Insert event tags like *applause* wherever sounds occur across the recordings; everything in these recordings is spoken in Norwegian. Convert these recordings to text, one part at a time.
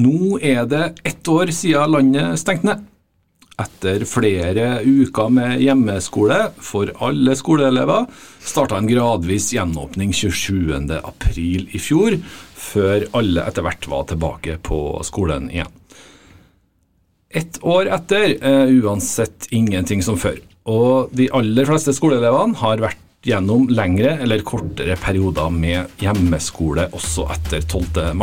Nå er det ett år siden landet stengte ned. Etter flere uker med hjemmeskole for alle skoleelever starta en gradvis gjenåpning 27.4 i fjor, før alle etter hvert var tilbake på skolen igjen. Ett år etter er uansett ingenting som før, og de aller fleste skoleelevene har vært gjennom lengre eller kortere perioder med hjemmeskole også etter 12.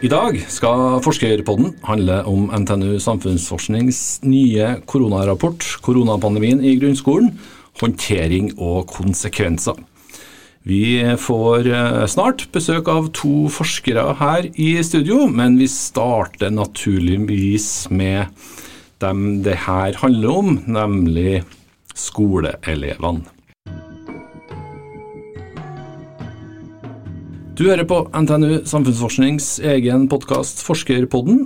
I dag skal Forskerpodden handle om NTNU Samfunnsforsknings nye koronarapport 'Koronapandemien i grunnskolen håndtering og konsekvenser'. Vi får eh, snart besøk av to forskere her i studio, men vi starter naturligvis med dem det her handler om, nemlig skoleelevene. Du hører på NTNU Samfunnsforsknings egen podkast Forskerpodden.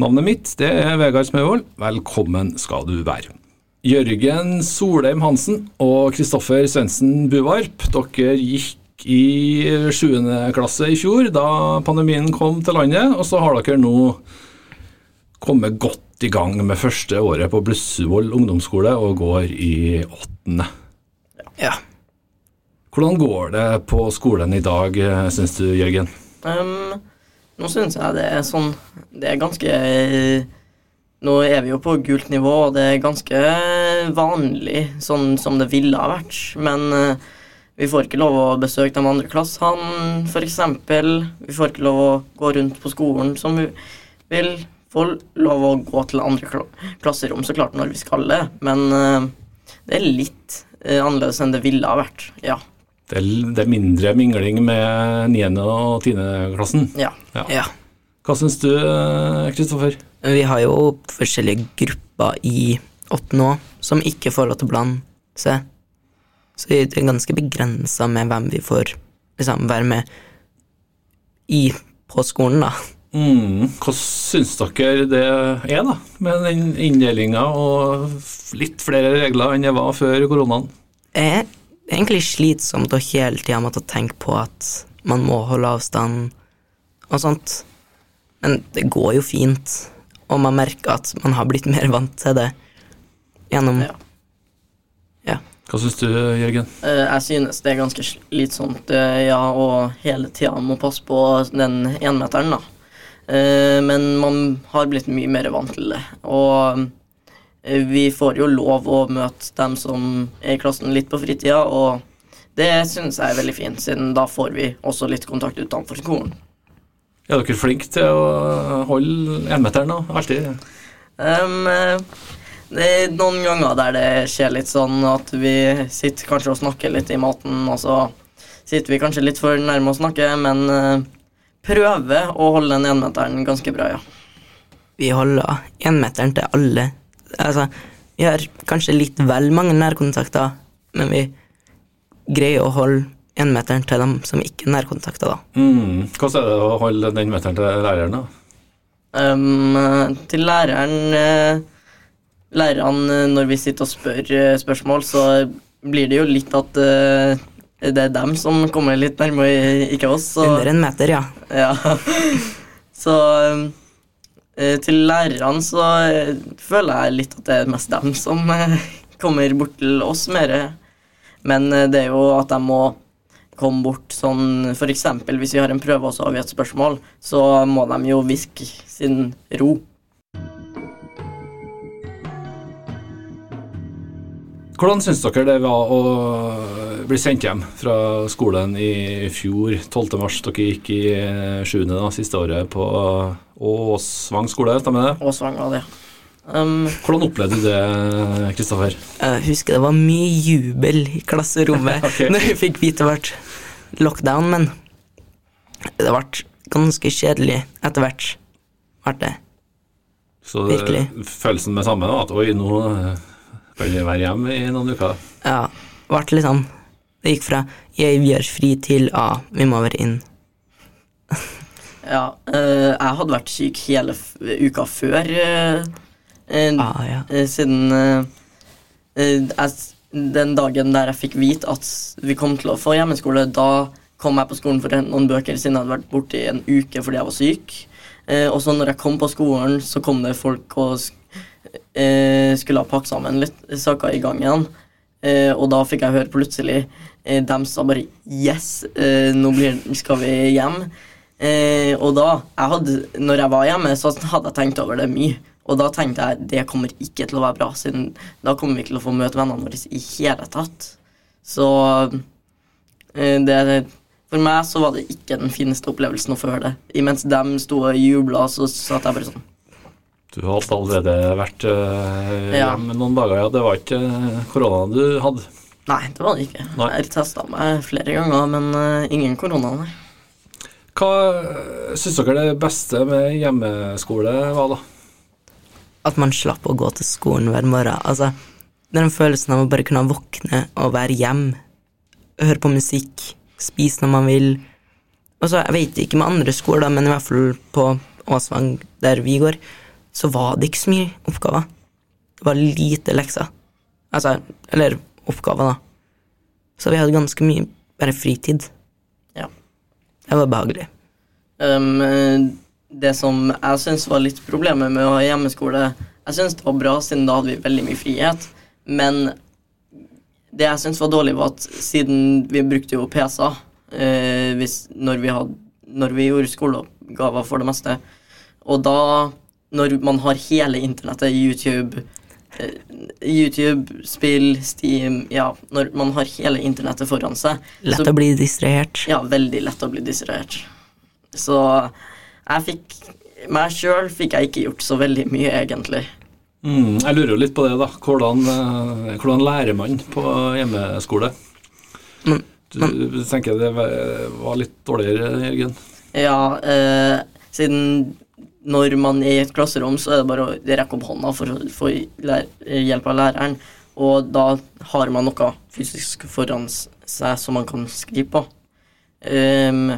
Navnet mitt det er Vegard Smøvold. Velkommen skal du være. Jørgen Solheim Hansen og Kristoffer Svendsen Buvarp, dere gikk i 7. klasse i fjor da pandemien kom til landet, og så har dere nå kommet godt i gang med første året på Blussuvoll ungdomsskole og går i åttende. Ja. Hvordan går det på skolen i dag, syns du, Jørgen? Um, nå syns jeg det er sånn Det er ganske Nå er vi jo på gult nivå, og det er ganske vanlig sånn som det ville ha vært. Men uh, vi får ikke lov å besøke de andre klassene, f.eks. Vi får ikke lov å gå rundt på skolen som vi vil. Får lov å gå til andre klasserom så klart når vi skal det, men uh, det er litt uh, annerledes enn det ville ha vært, ja. Det er, det er mindre mingling med 9. og 10. klassen. Ja. Ja. ja. Hva syns du, Kristoffer? Vi har jo forskjellige grupper i åttende òg som ikke får lov til å blande seg. Så det er ganske begrensa med hvem vi får liksom, være med i på skolen, da. Mm, Hva syns dere det er, da, med den inndelinga og litt flere regler enn det var før koronaen? Jeg egentlig slitsomt å hele tida måtte tenke på at man må holde avstand og sånt. Men det går jo fint, og man merker at man har blitt mer vant til det gjennom Ja. Ja. Hva syns du, Jørgen? Eh, Jeg synes det er ganske slitsomt, eh, ja, og hele tida må passe på den énmeteren, da. Eh, Men man har blitt mye mer vant til det. Og vi får jo lov å møte dem som er i klassen litt på fritida, og det synes jeg er veldig fint, siden da får vi også litt kontakt utenfor skolen. Er dere flinke til å holde enmeteren da? Alltid? Um, eh, det er noen ganger der det skjer litt sånn at vi sitter kanskje og snakker litt i maten, og så sitter vi kanskje litt for nærme å snakke, men eh, prøver å holde den enmeteren ganske bra, ja. Vi holder enmeteren til alle. Altså, vi har kanskje litt vel mange nærkontakter, men vi greier å holde énmeteren til dem som ikke er nærkontakter, da. Mm. Hvordan er det å holde den meteren til læreren, da? Um, til læreren eh, Lærerne, eh, når vi sitter og spør eh, spørsmål, så blir det jo litt at uh, det er dem som kommer litt nærmere, ikke oss. Så, Under en meter, ja. Ja. *laughs* Så eh, til lærerne så eh, føler jeg litt at det er mest dem som eh, *laughs* kommer bort til oss mer. Men eh, det er jo at de må komme bort sånn eksempel hvis vi har en prøve og så har vi et spørsmål, så må de jo hviske sin ro. Hvordan syns dere det var å bli sendt hjem fra skolen i fjor, 12. mars? Dere gikk i 7. da, siste året på Åsvang skole, stemmer det? Åsvang var det. Um, Hvordan opplevde du det, Kristoffer? Jeg husker det var mye jubel i klasserommet *laughs* okay. når vi fikk vite det ble lockdown, men det ble ganske kjedelig etter hvert. Ble det. Så det, følelsen med samme, da, at oi, nå eh, kan vi være hjemme i noen uker. Ja, ble litt sånn Det gikk fra 'jeg, gjør har fri' til 'ah, vi må være inn'. *laughs* ja, eh, jeg hadde vært syk hele f uka før eh, Eh, Ah, ja. eh, siden jeg, den dagen der jeg fikk vite at vi kom til å få hjemmeskole, da kom jeg på skolen for å hente noen bøker siden jeg hadde vært borte i en uke fordi jeg var syk. Eh, og så når jeg kom på skolen, så kom det folk og eh, skulle ha pakket sammen litt saker i gangen. Eh, og da fikk jeg høre plutselig eh, Dem sa bare 'yes, eh, nå blir, skal vi hjem'. Eh, og da, jeg hadde, når jeg var hjemme, så hadde jeg tenkt over det mye. Og da tenkte jeg det kommer ikke til å være bra, siden da kommer vi ikke til å få møte vennene våre i hele tatt. Så eh, det For meg så var det ikke den fineste opplevelsen å få høre det. Imens de sto og jubla, så satt jeg bare sånn Du hadde allerede vært øh, Ja. hjemme noen dager, ja. Det var ikke øh, korona du hadde. Nei, det var det ikke. Nei. Jeg testa meg flere ganger, men øh, ingen korona, nei. Hva syns dere det beste med hjemmeskole var, da? At man slapp å gå til skolen hver morgen. Altså, den følelsen av å bare kunne våkne og være hjem, høre på musikk, spise når man vil. Altså, jeg vet ikke med andre skoler, men i hvert fall på Åsvang, der vi går, så var det ikke så mye oppgaver. Det var lite lekser. Altså, eller oppgaver, da. Så vi hadde ganske mye bare fritid. Ja. Det var behagelig. Um, det som jeg syns var litt problemet med å ha hjemmeskole Jeg syns det var bra, siden da hadde vi veldig mye frihet. Men det jeg syns var dårlig, var at siden vi brukte jo PC-er uh, når, når vi gjorde skoleoppgaver for det meste, og da når man har hele internettet, YouTube eh, YouTube, spill, Steam Ja, når man har hele internettet foran seg, Lett så å bli distrahert. ja, veldig lett å bli distrahert. Så jeg fikk Meg sjøl fikk jeg ikke gjort så veldig mye, egentlig. Mm, jeg lurer jo litt på det, da. Hvordan, øh, hvordan lærer man på hjemmeskole? Men- Du, tenker det var var litt dårligere, Jørgen? Ja, eh, siden når man er i et klasserom, så er det bare å rekke opp hånda for å få hjelp av læreren. Og da har man noe fysisk foran seg som man kan skrive på. Um,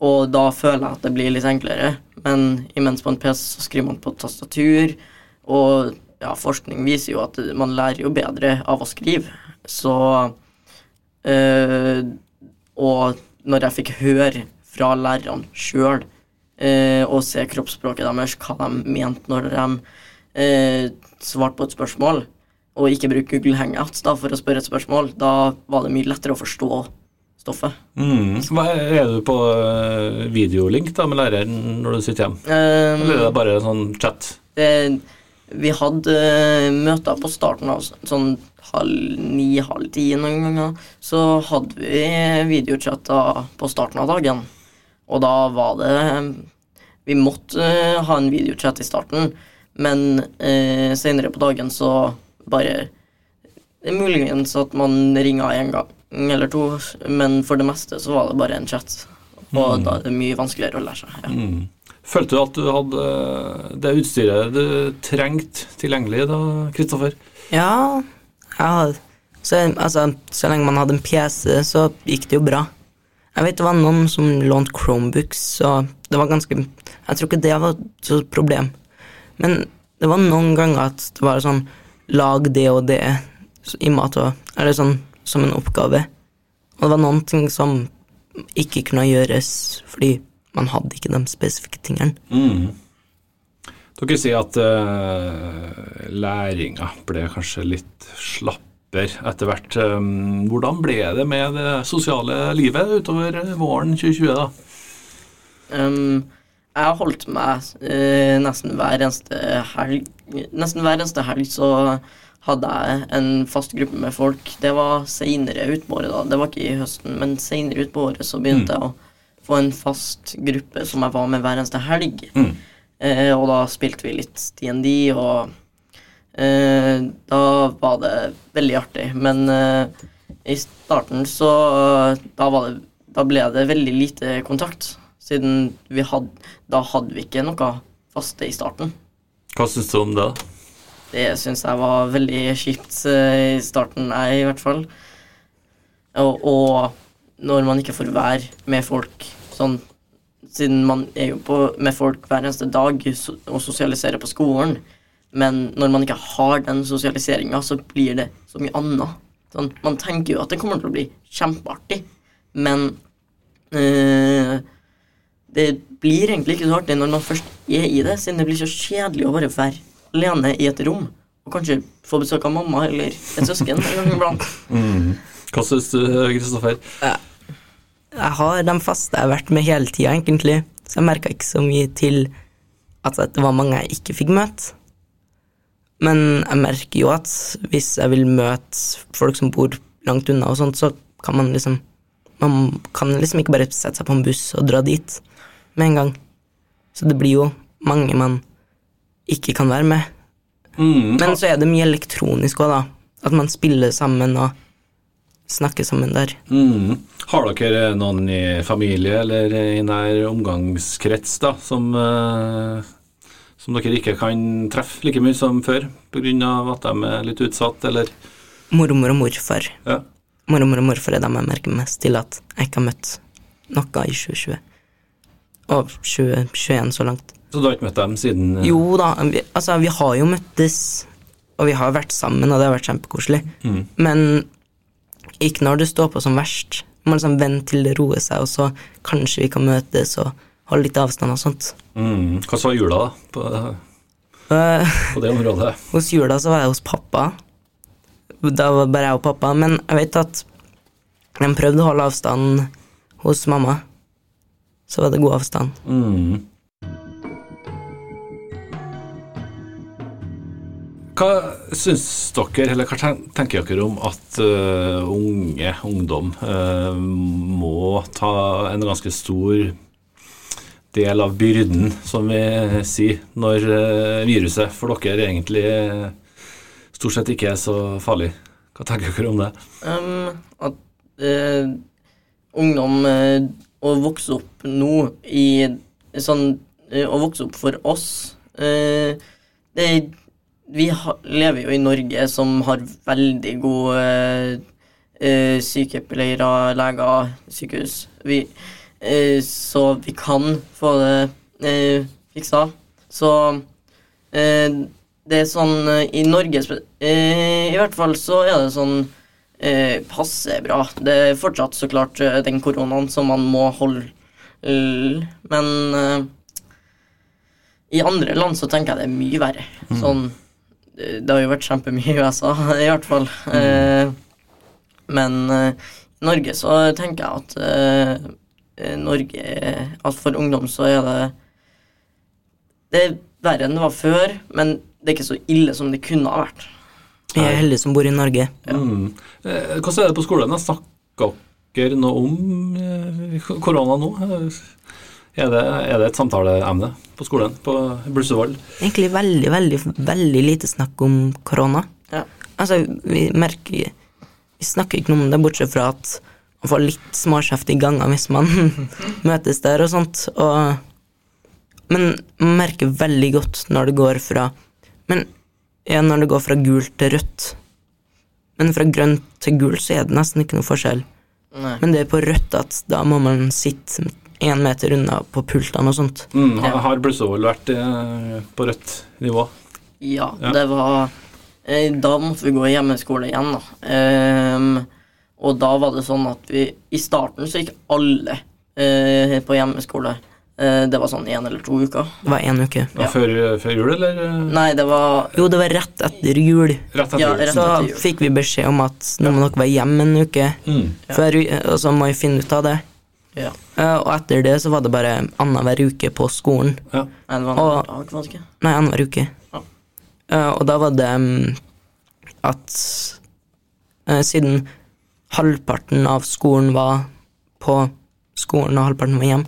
og da føler jeg at det blir litt enklere. Men imens på en PC så skriver man på tastatur, og ja, forskning viser jo at man lærer jo bedre av å skrive. Så uh, Og når jeg fikk høre fra lærerne sjøl eh, og se kroppsspråket deres, hva de mente når de eh, svarte på et spørsmål, og ikke bruke Google Hangouts da, for å spørre et spørsmål, da var det mye lettere å forstå stoffet. Mm. Hva, er du på øh, videolink da med læreren når du sitter hjemme? Um, Eller er det bare sånn chat? det, vi hadde eh, møter på starten av sånn halv ni, halv ti noen ganger. Så hadde vi videochatter på starten av dagen. Og da var det Vi måtte eh, ha en videochat i starten, men eh, senere på dagen så bare Det er muligens at man ringer en gang eller to, men for det meste så var det bare en chat. Og da er det mye vanskeligere å lære seg. Ja. Mm. Følte du at du hadde det utstyret du trengte tilgjengelig da, Kristoffer? Ja, ja så, altså, så lenge man hadde en PC, så gikk det jo bra. Jeg vet det var noen som lånte Chromebooks, så det var ganske Jeg tror ikke det var et problem. Men det var noen ganger at det var sånn Lag det og det i mat og Eller sånn som en oppgave. Og det var noen ting som ikke kunne gjøres fordi man hadde ikke de spesifikke tingene. Mm. Dere sier at uh, læringa ble kanskje litt slapper etter hvert. Um, hvordan ble det med det sosiale livet utover våren 2020, da? Um, jeg har holdt meg uh, nesten hver eneste helg Nesten hver eneste helg så hadde jeg en fast gruppe med folk. Det var seinere utpå året, da. Det var ikke i høsten, men seinere utpå året så begynte jeg å få en fast gruppe som jeg var med hver eneste helg. Mm. Uh, og da spilte vi litt DND, og eh, da var det veldig artig. Men eh, i starten så da, var det, da ble det veldig lite kontakt. Siden vi hadde Da hadde vi ikke noe faste i starten. Hva syns du om det? Det syns jeg var veldig kjipt eh, i starten, jeg i hvert fall. Og, og når man ikke får være med folk sånn Siden man er jo på, med folk hver eneste dag og sosialiserer på skolen, Men når man ikke har den sosialiseringa, så blir det så mye annet. Sånn, man tenker jo at det kommer til å bli kjempeartig, men øh, det blir egentlig ikke så artig når man først er i det, siden det blir så kjedelig å bare være alene i et rom. Og kanskje få besøk av mamma eller et søsken en gang iblant. Hva syns du, Kristoffer? Jeg har de faste jeg har vært med hele tida, egentlig. Så jeg merka ikke så mye til at det var mange jeg ikke fikk møte. Men jeg merker jo at hvis jeg vil møte folk som bor langt unna, og sånt, så kan man liksom Man kan liksom ikke bare sette seg på en buss og dra dit med en gang. Så det blir jo mange man ikke kan være med. Mm. Men så er det mye elektronisk òg, da. At man spiller sammen og snakker sammen der. Mm. Har dere noen i familie eller i nær omgangskrets da, som, eh, som dere ikke kan treffe like mye som før pga. at de er litt utsatt, eller? Mormor og morfar. Ja. Mormor og morfar er dem jeg merker mest til at jeg ikke har møtt noe i 2020. Og 2021 så langt. Så du har ikke møtt dem siden eh, Jo da, vi, altså vi har jo møttes, og vi har vært sammen, og det har vært kjempekoselig. Mm. Men ikke når det står på som verst. Man må liksom vente til det roer seg, og så kanskje vi kan møtes og holde litt avstand og sånt. Mm. Hva var jula, da, på, Øh, på det området? *laughs* hos jula så var jeg hos pappa. Da var bare jeg og pappa, men jeg vet at de prøvde å holde avstanden hos mamma. Så var det god avstand. Mm. Hva syns dere, eller hva tenker dere om at uh, unge, ungdom, uh, må ta en ganske stor del av byrden, som vi sier, når eh, viruset for dere egentlig eh, stort sett ikke er så farlig? Hva tenker dere om det? Um, at uh, ungdom uh, å vokse opp nå i sånn uh, Å vokse opp for oss eh, det, Vi ha, lever jo i Norge som har veldig gode eh, eh, sykepleiere, leger, sykehus. Vi, eh, så vi kan få det eh, fiksa. Så eh, det er sånn eh, I Norge eh, I hvert fall så er det sånn eh, passe bra. Det er fortsatt så klart eh, den koronaen som man må holde Men eh, i andre land så tenker jeg det er mye verre. Sånn eh, Det har jo vært kjempemye i USA, *laughs* i hvert fall. Eh, men eh, i Norge så tenker jeg at eh, eh, Norge At for ungdom så er det Det er verre enn det var før, men det er ikke så ille som det kunne ha vært. Vi er heldige som bor i Norge. Mm. Eh, Hvordan er det på skolen? Jeg Snakker dere noe om eh, korona nå? Er det, er det et samtaleemne på skolen på Blussevoll? Egentlig veldig, veldig, veldig lite snakk om korona. Ja. Altså, vi merker Vi snakker ikke noe om det, bortsett fra at man får litt småkjeft i ganger hvis man *laughs* møtes der og sånt. Og, men man merker veldig godt når det går fra Men ja, når det går fra gult til rødt. Men fra grønt til gult så er det nesten ikke noe forskjell. Nei. Men det er på rødt at da må man sitte én meter unna på pultene og sånt. Mm, har har Blussevoll vært eh, på rødt nivå? Ja, Ja. det var eh, Da måtte vi gå i hjemmeskole igjen, da. Ehm, og da var det sånn at vi I starten så gikk alle eh, på hjemmeskole. Eh, det var sånn én eller to uker. Det var én uke. Ja. Ja. Før, før jul, eller eh, Nei, det var Jo, det var rett etter jul. rett etter Ja, jul? rett Så etter jul. fikk vi beskjed om at nå må dere være hjemme en uke, Mm. før, og så må vi finne ut av det. Ja. Uh, Og etter det så var det bare annenhver uke på skolen. Ja. Og- dag, var det ikke? Nei, annenhver uke. Ja. Uh, Og da var det um, at uh, siden halvparten av skolen var på skolen og halvparten var hjem,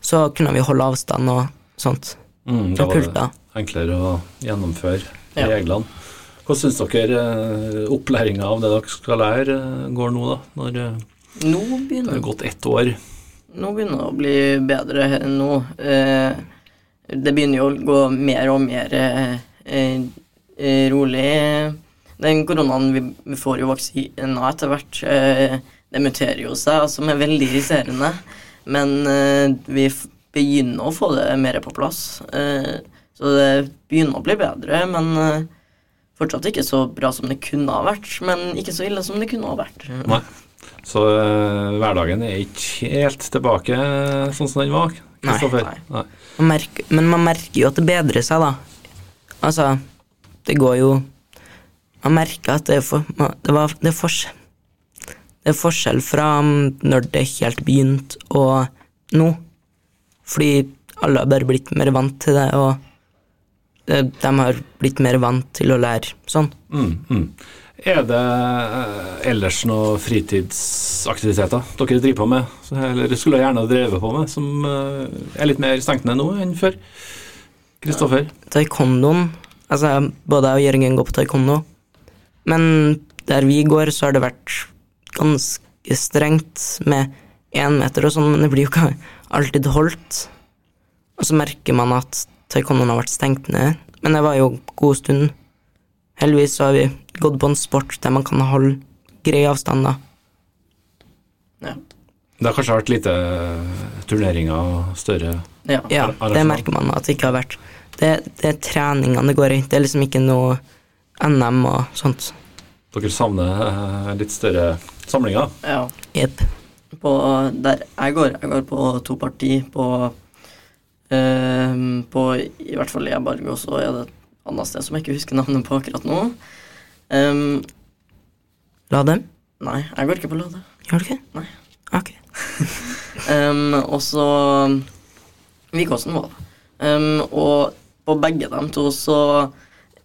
så kunne vi holde avstand og sånt. Mm, da var det enklere å gjennomføre Ja. reglene. Hva syns dere eh, opplæringa av det dere skal lære, eh, går nå, da? Når nå Nå det begynner har gått ett år? Nå begynner det å bli bedre enn nå. Eh, det begynner jo å gå mer og mer eh, eh, rolig. Den koronaen vi, vi får jo vaksina etter hvert. Eh, det muterer jo seg, som er veldig irriterende. Men eh, vi begynner å få det mer på plass. Eh, Så det begynner å bli bedre, men eh, fortsatt ikke så bra som det kunne ha vært. Men ikke så ille som det kunne ha vært. Nei. Så eh, hverdagen er ikke helt tilbake sånn som den var? Kristoffer? nei. Nei. Man merker, men man merker jo at det bedrer seg, da. Altså, det går jo Man merker at det for, det var, det er forskjell Det er forskjell fra mm, når det helt begynte, og nå. Fordi alle har bare blitt mer vant til det, og de har blitt mer vant til å lære sånn. Mm, mm. Er det eh, ellers noen fritidsaktiviteter dere driver på med, eller skulle gjerne drevet på med, som eh, er litt mer stengt ned nå enn før? Kristoffer? Taekwondoen Altså, både jeg og Jørgen går på taekwondo, men der vi går, så har det vært ganske strengt med én meter og sånn, men det blir jo ikke alltid holdt. Og så merker man at taekwondoen har vært stengt ned, men det var jo god stund. Heldigvis så har vi gått på en sport der man kan holde grei avstand, da. Ja. Det har kanskje vært lite turneringer, og større ja. Ja, det merker man at det ikke har vært. Det, det er treningene det går i, det er liksom ikke noe NM og sånt. Dere savner eh, litt større samlinger? ja. Jepp. På der jeg går, jeg går på to parti på ehm, På i hvert fall Eberg, og så er det et annet sted som jeg ikke husker navnet på akkurat nå. Um, La dem? nei, jeg går ikke på Lade. Gjør du ikke? Nei. Ok. Um, *laughs* og så Vikåsen var det. Um, og på begge dem to så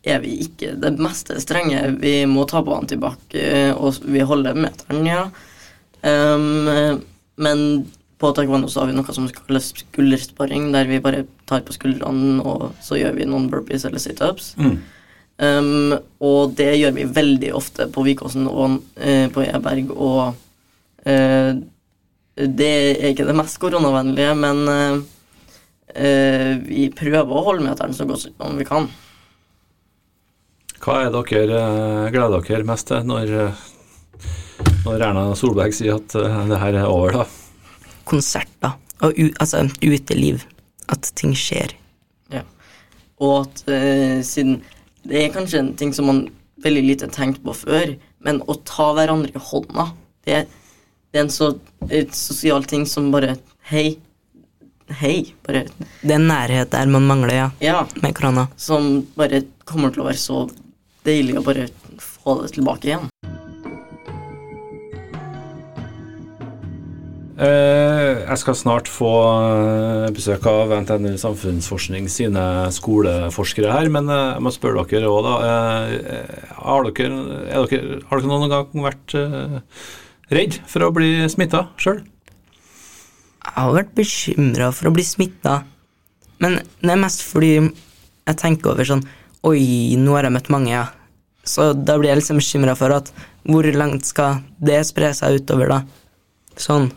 er vi ikke det meste strenge. Vi må ta på antibac, tilbake, og vi holder meteren, ja. Um, men på taekwondo så har vi noe som kalles skuldersparring, der vi bare tar på skuldrene, og så gjør vi noen burpees eller situps. Mm. Um, og det gjør vi veldig ofte på Vikåsen og uh, på Eberg, og uh, det er ikke det mest koronavennlige, men uh, eh, vi prøver å holde meteren så godt som vi kan. Hva er dere eh, gleder dere mest til når, eh, når Erna Solberg sier at eh, det her er over, da? Konserter. Og u altså uteliv. At ting skjer. Ja. Og at uh, siden Det er kanskje en ting som man veldig lite tenkte på før, men å ta hverandre i hånda, det, det er en så et sosial ting som bare Hei. Hei. Bare Det er nærhet der man mangler, ja, Ja. med korona. Som bare kommer til å være så deilig å bare få det tilbake igjen. Eh, jeg skal snart få eh, besøk av NTNU Samfunnsforskning sine skoleforskere her, men eh, jeg må spørre dere òg, da. Har, dere, er dere, har dere noen gang vært redd for å bli smitta sjøl? Jeg har vært bekymra for å bli smitta, men det er mest fordi jeg tenker over sånn Oi, nå har jeg møtt mange, ja. Så da blir jeg liksom bekymra for at hvor langt skal det spre seg utover, da? Sånn.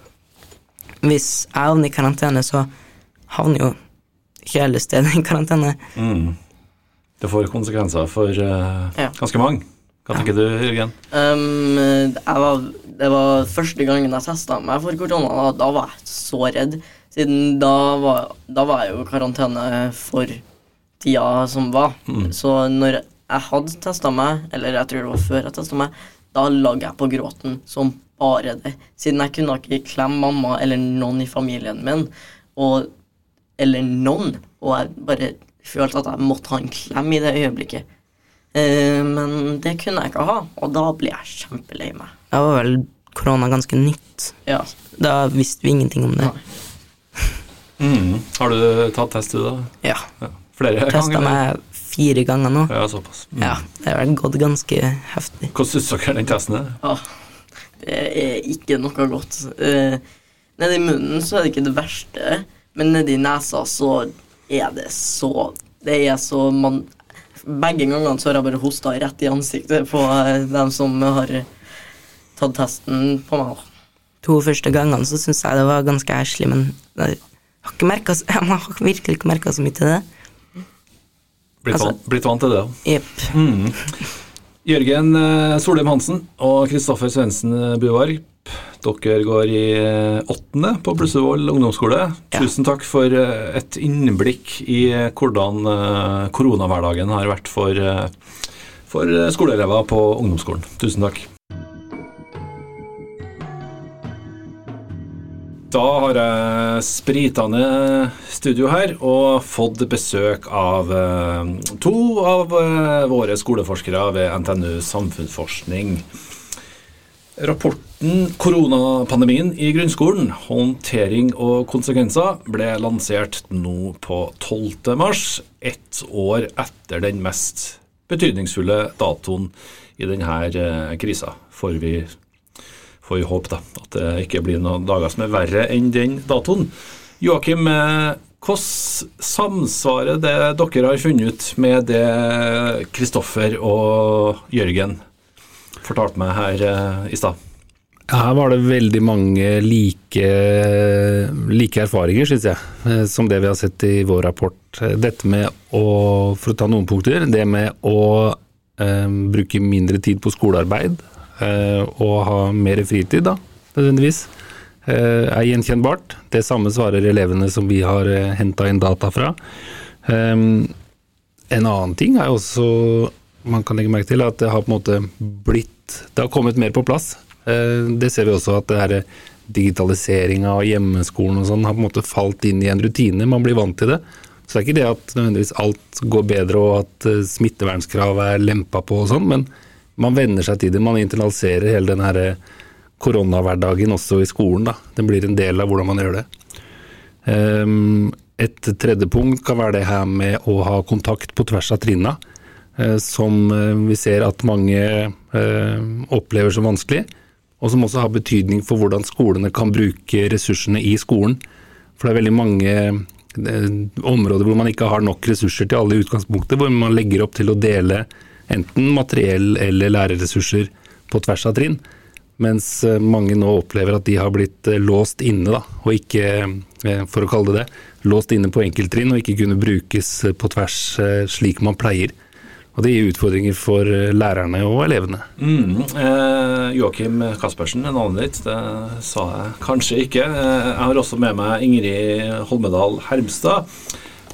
Hvis jeg havner i karantene, så havner jo hele stedet i karantene. Mm. Det får konsekvenser for uh, Ja. ganske mange. Hva tenker du, Jørgen? Um, jeg var, det var første gangen jeg testa meg for korona. Da, da var jeg så redd. Siden da var, da var jeg jo i karantene for tida som var. Så når jeg hadde testa meg, eller jeg tror det var før jeg testa meg, da lagde jeg på gråten som bare det. Siden jeg kunne ikke klemme mamma eller noen i familien min, og, eller noen, og jeg bare følte at jeg måtte ha en klem i det øyeblikket. Eh, men det kunne jeg ikke ha, og da ble jeg kjempelei meg. Da var vel korona ganske nytt. Ja. Da visste vi ingenting om det. Nei. Mm. Har du tatt test, du, da? Ja. Ja. Flere Testa meg fire ganger nå. Ja, såpass. Mm. Ja, det har vel gått ganske heftig. Hvordan syns dere den testen er? Ah, det er ikke noe godt. Eh, nedi munnen så er det ikke det verste, men nedi nesa så er det så Det er så man Begge gangene så har jeg bare hosta rett i ansiktet på eh, dem som har tatt testen på meg. To første gangene så syns jeg det var ganske heslig, men jeg har, ikke merket, *laughs* jeg har virkelig ikke merka så mye til det. Blitt, Altså- vant, blitt vant til det? da? Yep. Mm. Jørgen eh, Solheim Hansen og Kristoffer Svendsen Buvarp, dere går i eh, åttende på Blussevoll ungdomsskole. Ja. Tusen takk for eh, et innblikk i eh, hvordan eh, koronahverdagen har vært for, eh, for eh, skoleelever på ungdomsskolen. Tusen takk. Da har jeg sprita ned studio her og fått besøk av eh, to av eh, våre skoleforskere ved NTNU Samfunnsforskning. Rapporten 'Koronapandemien i grunnskolen håndtering og konsekvenser' ble lansert nå på 12. mars, ett år etter den mest betydningsfulle datoen i denne eh, krisa, får vi får vi håpe da, at det ikke blir noen dager som er verre enn den datoen. Joakim, hvordan samsvarer det dere har funnet ut med det Kristoffer og Jørgen fortalte meg her eh, i stad? Her var det veldig mange like, like erfaringer, syns jeg, eh, som det vi har sett i vår rapport. Eh, Dette med å, for å ta noen punkter, det med å eh, bruke mindre tid på skolearbeid og ha mer fritid, da, nødvendigvis, eh, er gjenkjennbart. Det samme svarer elevene som vi har eh, henta inn data fra. Eh, en annen ting er også man kan legge merke til at det har på en måte blitt Det har kommet mer på plass. Eh, Det ser vi også at det her digitaliseringa og hjemmeskolen og sånn har på en måte falt inn i en rutine. Man blir vant til det. Så det er ikke det at nødvendigvis alt går bedre og at eh, smittevernskrav er lempa på og sånn, men man venner seg til det. Man internaliserer hele den her koronahverdagen også i skolen. da. Den blir en del av hvordan man gjør det. Ehm, Et tredje punkt kan være det her med å ha kontakt på tvers av trinna, eh, som eh, vi ser at mange eh, opplever som vanskelig, og som også har betydning for hvordan skolene kan bruke ressursene i skolen. For det er veldig mange eh, områder hvor man ikke har nok ressurser til alle i utgangspunktet, hvor man legger opp til å dele enten materiell eller lærerressurser på tvers av trinn. Mens eh, mange nå opplever at de har blitt eh, låst inne, da, og ikke, eh, for å kalle det det, låst inne på enkelttrinn og ikke kunne brukes på tvers slik man pleier. Og det gir utfordringer for lærerne og elevene. Mm. Eh, Joakim Kaspersen er navnet ditt, det sa jeg kanskje ikke. Jeg har også med meg Ingrid Holmedal Hermstad.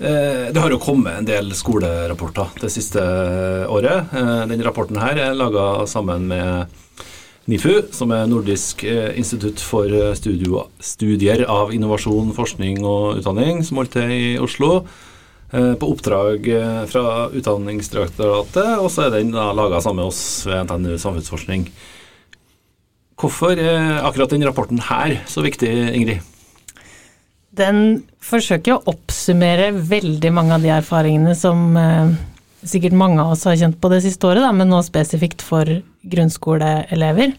Eh, det har jo kommet en del skolerapporter det siste året. Eh, denne rapporten her er laga sammen med NIFU, som er Nordisk eh, institutt for studier av innovasjon, forskning og utdanning, som holdt til i Oslo på oppdrag fra Utdanningsdirektoratet, og så er den laga sammen med oss ved NTNU Samfunnsforskning. Hvorfor er akkurat denne rapporten her så viktig, Ingrid? Den forsøker å oppsummere veldig mange av de erfaringene som eh, sikkert mange av oss har kjent på det siste året, da, men nå spesifikt for grunnskoleelever.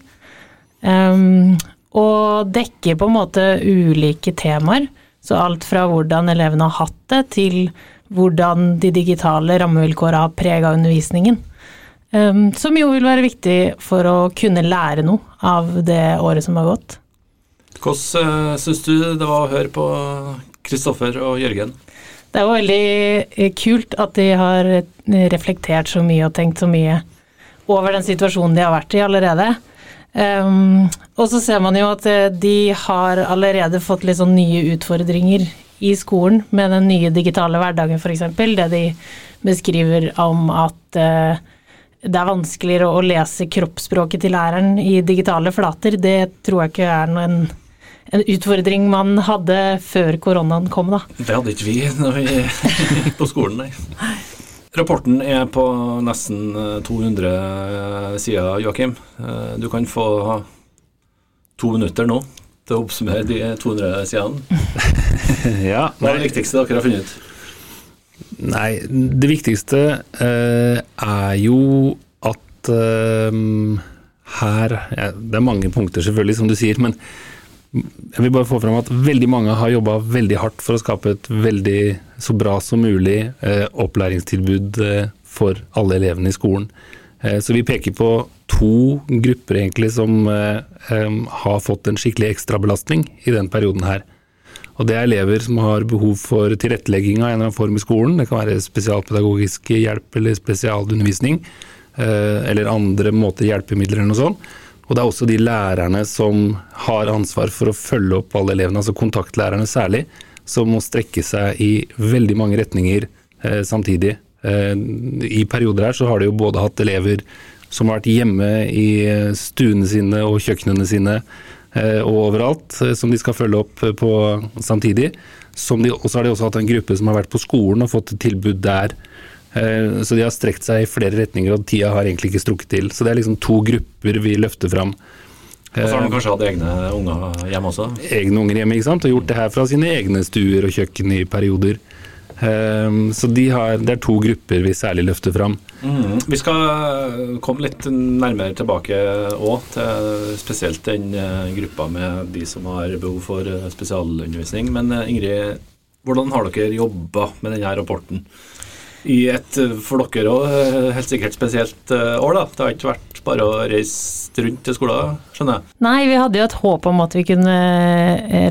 Um, og dekker på en måte ulike temaer. Så alt fra hvordan elevene har hatt det, til hvordan de digitale rammevilkårene har prega undervisningen. Um, som jo vil være viktig for å kunne lære noe av det året som har gått. Hvordan uh, syns du det var å høre på Kristoffer og Jørgen? Det er jo veldig eh, kult at de har eh, reflektert så mye og tenkt så mye over den situasjonen de har vært i allerede. Um, og så ser man jo at eh, de har allerede fått litt sånn nye utfordringer i skolen med den nye digitale hverdagen, f.eks. Det de beskriver om at uh, det er vanskeligere å lese kroppsspråket til læreren i digitale flater, det tror jeg ikke er noen en utfordring man hadde før koronaen kom, da. Det hadde ikke vi når vi gikk på skolen, nei. Rapporten er på nesten eh, 200 sider, Joakim. Eh, Du kan få to minutter nå til å oppsummere de 200 sidene. *laughs* Ja, Hva er det viktigste dere har funnet ut? Nei, det viktigste eh, er jo at eh, her ja, Det er mange punkter, selvfølgelig, som du sier, men jeg vil bare få fram at veldig mange har jobba veldig hardt for å skape et veldig så bra som mulig eh, opplæringstilbud eh, for alle elevene i skolen. Eh, så vi peker på to grupper egentlig som eh, har fått en skikkelig ekstrabelastning i den perioden her. Og det er elever som har behov for tilrettelegging av en eller annen form i skolen. Det kan være spesialpedagogisk hjelp eller spesialundervisning. eh, eller andre måter hjelpemidler eller noe sånt. Og det er også de lærerne som har ansvar for å følge opp alle elevene, altså kontaktlærerne særlig, som må strekke seg i veldig mange retninger eh, samtidig. Eh, I perioder her så har de jo både hatt elever som har vært hjemme i stuene sine og kjøkkenene sine eh, og overalt, eh, som de skal følge opp på samtidig. Og så har de også hatt en gruppe som har vært på skolen og fått tilbud der. Eh, så de har strekt seg i flere retninger, og tida har egentlig ikke strukket til. Så det er liksom to grupper vi løfter fram. Og så har de kanskje hatt egne unger hjemme også? Egne unger hjemme, ikke sant. Og gjort det her fra sine egne stuer og kjøkken i perioder. Så de har, det er to grupper vi særlig løfter fram. Mm. Vi skal komme litt nærmere tilbake òg, til spesielt den eh, gruppa med de som har behov for eh, spesialundervisning. Men eh, Ingrid, hvordan har dere jobba med denne rapporten? I et for dere òg helt sikkert spesielt år, da. Det har ikke vært bare å reise rundt til skolen, skjønner jeg? Nei, vi hadde jo et håp om at vi kunne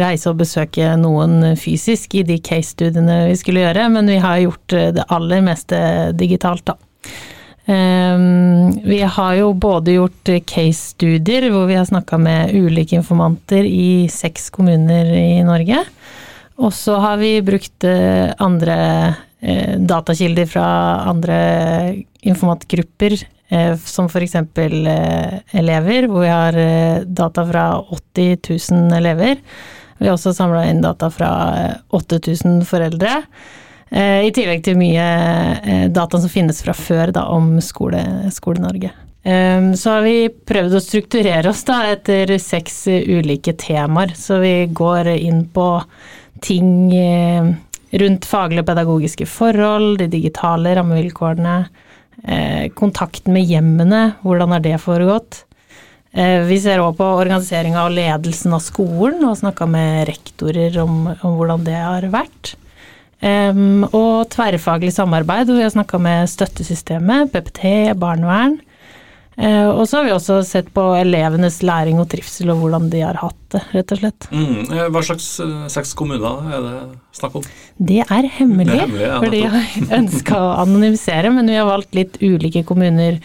reise og besøke noen fysisk i de case-studiene vi skulle gjøre, men vi har gjort det aller meste digitalt, da. Um, vi har jo både gjort case-studier hvor vi har snakka med ulike informanter i seks kommuner i Norge. Og så har vi brukt andre datakilder fra andre informantgrupper, uh, som f.eks. elever, hvor vi har data fra 80 000 elever. Vi har også samla inn data fra 8000 foreldre. Eh, I tillegg til mye eh, data som finnes fra før da, om Skole-Norge. Skole så har vi prøvd å strukturere oss da, etter seks ulike temaer. Så vi går inn på ting eh, rundt faglige og pedagogiske forhold, de digitale rammevilkårene, kontakten med hjemmene, hvordan har det foregått? Vi ser òg på organiseringa og ledelsen av skolen, og snakka med rektorer om, om hvordan det har vært. Eh, og tverrfaglig samarbeid, hvor vi har snakka med støttesystemet, PPT, barnevern. Uh, og så har vi også sett på elevenes læring og trivsel, og hvordan de har hatt det, rett og slett. Mm. Eh, hva slags uh, seks kommuner er det snakk om? Det er hemmelig, det er hemmelig ja, fordi jeg ønska å anonymisere, men vi har valgt litt ulike kommuner.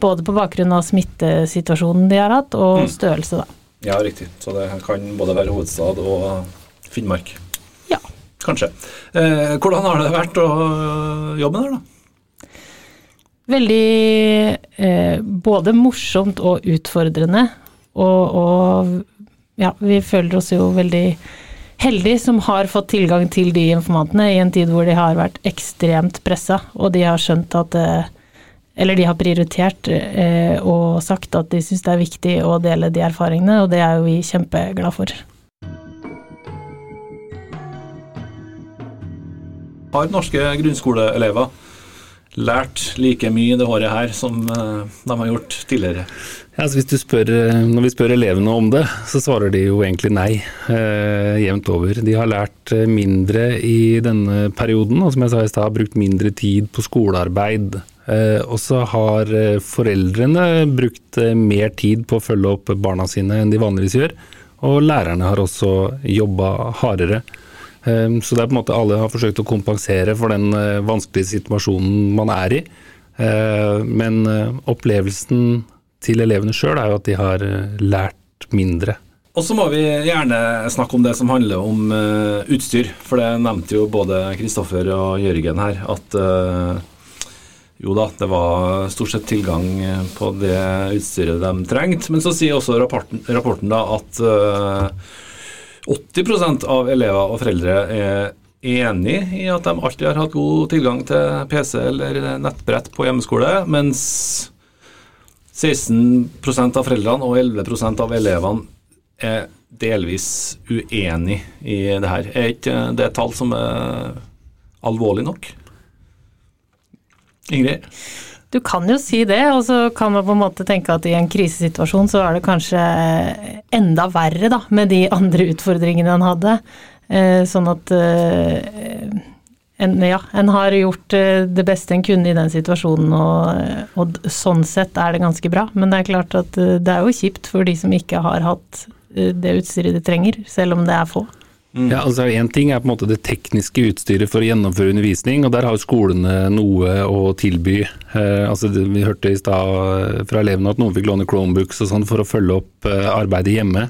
Både på bakgrunn av smittesituasjonen de har hatt, og mm. størrelse, da. Ja, riktig. Så det kan både være hovedstad og Finnmark Ja. kanskje. Eh, hvordan har det vært å jobbe der, da? Veldig eh, både morsomt og utfordrende. Og, og, ja, vi føler oss jo veldig heldige som har fått tilgang til de informantene i en tid hvor de har vært ekstremt pressa, og de har skjønt at eh, Eller de har prioritert eh, og sagt at de syns det er viktig å dele de erfaringene, og det er jo vi kjempeglade for. Har norske grunnskoleelever lært like mye det året her som eh, de har gjort tidligere? Ja, spør, eh, når vi spør elevene om det, så svarer de jo egentlig nei. Eh, jevnt over. De har lært eh, mindre i denne perioden, og som jeg sa i stad, brukt mindre tid på skolearbeid. Eh, og så har foreldrene brukt mer tid på å følge opp barna sine enn de vanligvis gjør. Og lærerne har også jobba hardere. Ehm, så det er på en måte alle har forsøkt å kompensere for den eh, vanskelige situasjonen man er i. Ehm, men eh, opplevelsen til elevene sjøl er jo at de har eh, lært mindre. Og så må vi gjerne snakke om det som handler om utstyr. For det nevnte jo både Kristoffer og Jørgen her, at jo da, det var stort sett tilgang på det utstyret de trengte. Men så sier også rapporten, rapporten da at 80% av elever og foreldre er enig i at de alltid har hatt god tilgang til PC eller nettbrett på hjemmeskole, mens 16% av foreldrene og 11% av elevene er delvis uenig i det her. Er ikke det et tall som er alvorlig nok? Ingrid? Du kan jo si det, og så kan man på en måte tenke at i en krisesituasjon så er det kanskje enda verre da, med de andre utfordringene en hadde. Eh, sånn at eh, en, ja, en har gjort eh, det beste en kunne i den situasjonen, og, og, sånn sett er det ganske bra. Men det er klart at det er jo kjipt for de som ikke har hatt det utstyret de trenger, selv om det er få. Ja, altså Én ting er på en måte det tekniske utstyret for å gjennomføre undervisning, og der har jo skolene noe å tilby. Eh, altså det, Vi hørte i stad fra elevene at noen fikk låne Chromebooks og sånn for å følge opp eh, arbeidet hjemme.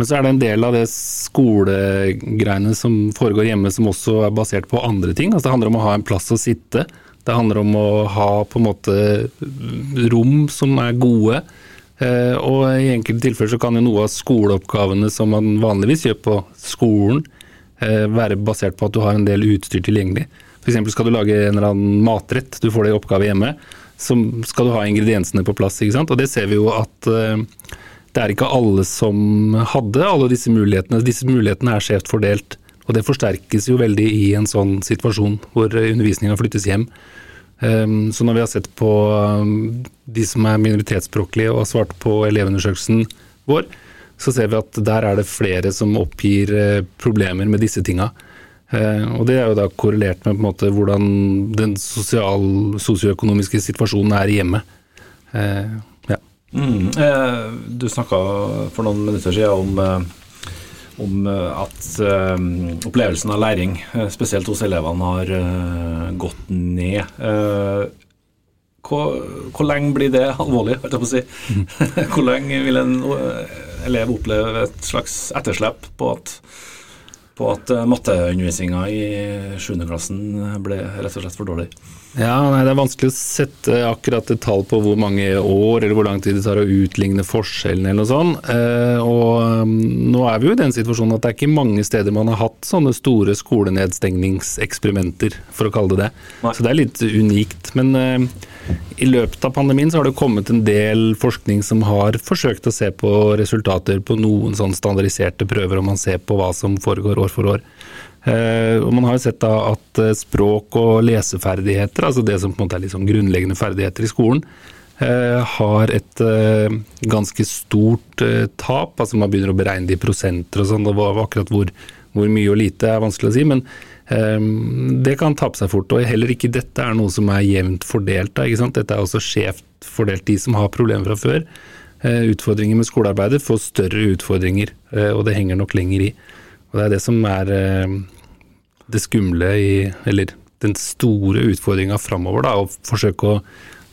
Men så er det en del av det skolegreiene som foregår hjemme som også er basert på andre ting. Altså Det handler om å ha en plass å sitte. Det handler om å ha på en måte rom som er gode. Eh, og i enkelte tilfeller så kan jo noe av skoleoppgavene som man vanligvis gjør på skolen, eh, være basert på at du har en del utstyr tilgjengelig. F.eks. skal du lage en eller annen matrett, du får det i oppgave hjemme, så skal du ha ingrediensene på plass. ikke sant? Og det ser vi jo at eh, det er ikke alle som hadde alle disse mulighetene. Disse mulighetene er skjevt fordelt. Og det forsterkes jo veldig i en sånn situasjon hvor undervisninga flyttes hjem. Ehm, så når vi har sett på um, de som er minoritetsspråklige og har svart på elevundersøkelsen vår, så ser vi at der er det flere som oppgir eh, problemer med disse tinga. Ehm, og det er jo da korrelert med måte hvordan den sosial, sosioøkonomiske situasjonen er hjemme. Ehm, ja. Mm, eh, du snakka for noen minutter siden om eh, om eh, at uh, opplevelsen av læring, uh, spesielt hos elevene, har gått ned. Hvor, hvor, lenge blir det alvorlig, holdt jeg på å si? Mm. *laughs* hvor lenge vil en elev oppleve et slags etterslep på at, på at matteundervisninga i 7. klassen ble rett og slett for dårlig? Ja, nei, Det er vanskelig å sette akkurat et tall på hvor mange år eller hvor lang tid det tar å utligne forskjellen eller noe sånt. Eh, og um, nå er vi jo i den situasjonen at det er ikke mange steder man har hatt sånne store skolenedstengningseksperimenter, for å kalle det det. Nei. Så det er litt unikt. Men eh, i løpet av pandemien så har det kommet en del forskning som har forsøkt å se på resultater på noen sånn standardiserte prøver, og man ser på hva som foregår år for år. Eh, og Man har jo sett da at eh, språk og leseferdigheter, altså det som på en måte er liksom grunnleggende ferdigheter i skolen, eh, har et ganske stort tap. altså Man begynner å beregne det i prosenter og sånn. Akkurat hvor, hvor, mye og lite er vanskelig å si. men det kan tape seg fort. og Heller ikke dette er noe som er jevnt fordelt. Da, Dette er også skjevt fordelt. De som har problemer fra før, utfordringer med skolearbeidet, får større utfordringer. Og det henger nok lenger i. Og det er det som er eh, det skumle i Eller den store utfordringa framover, da. Å forsøke å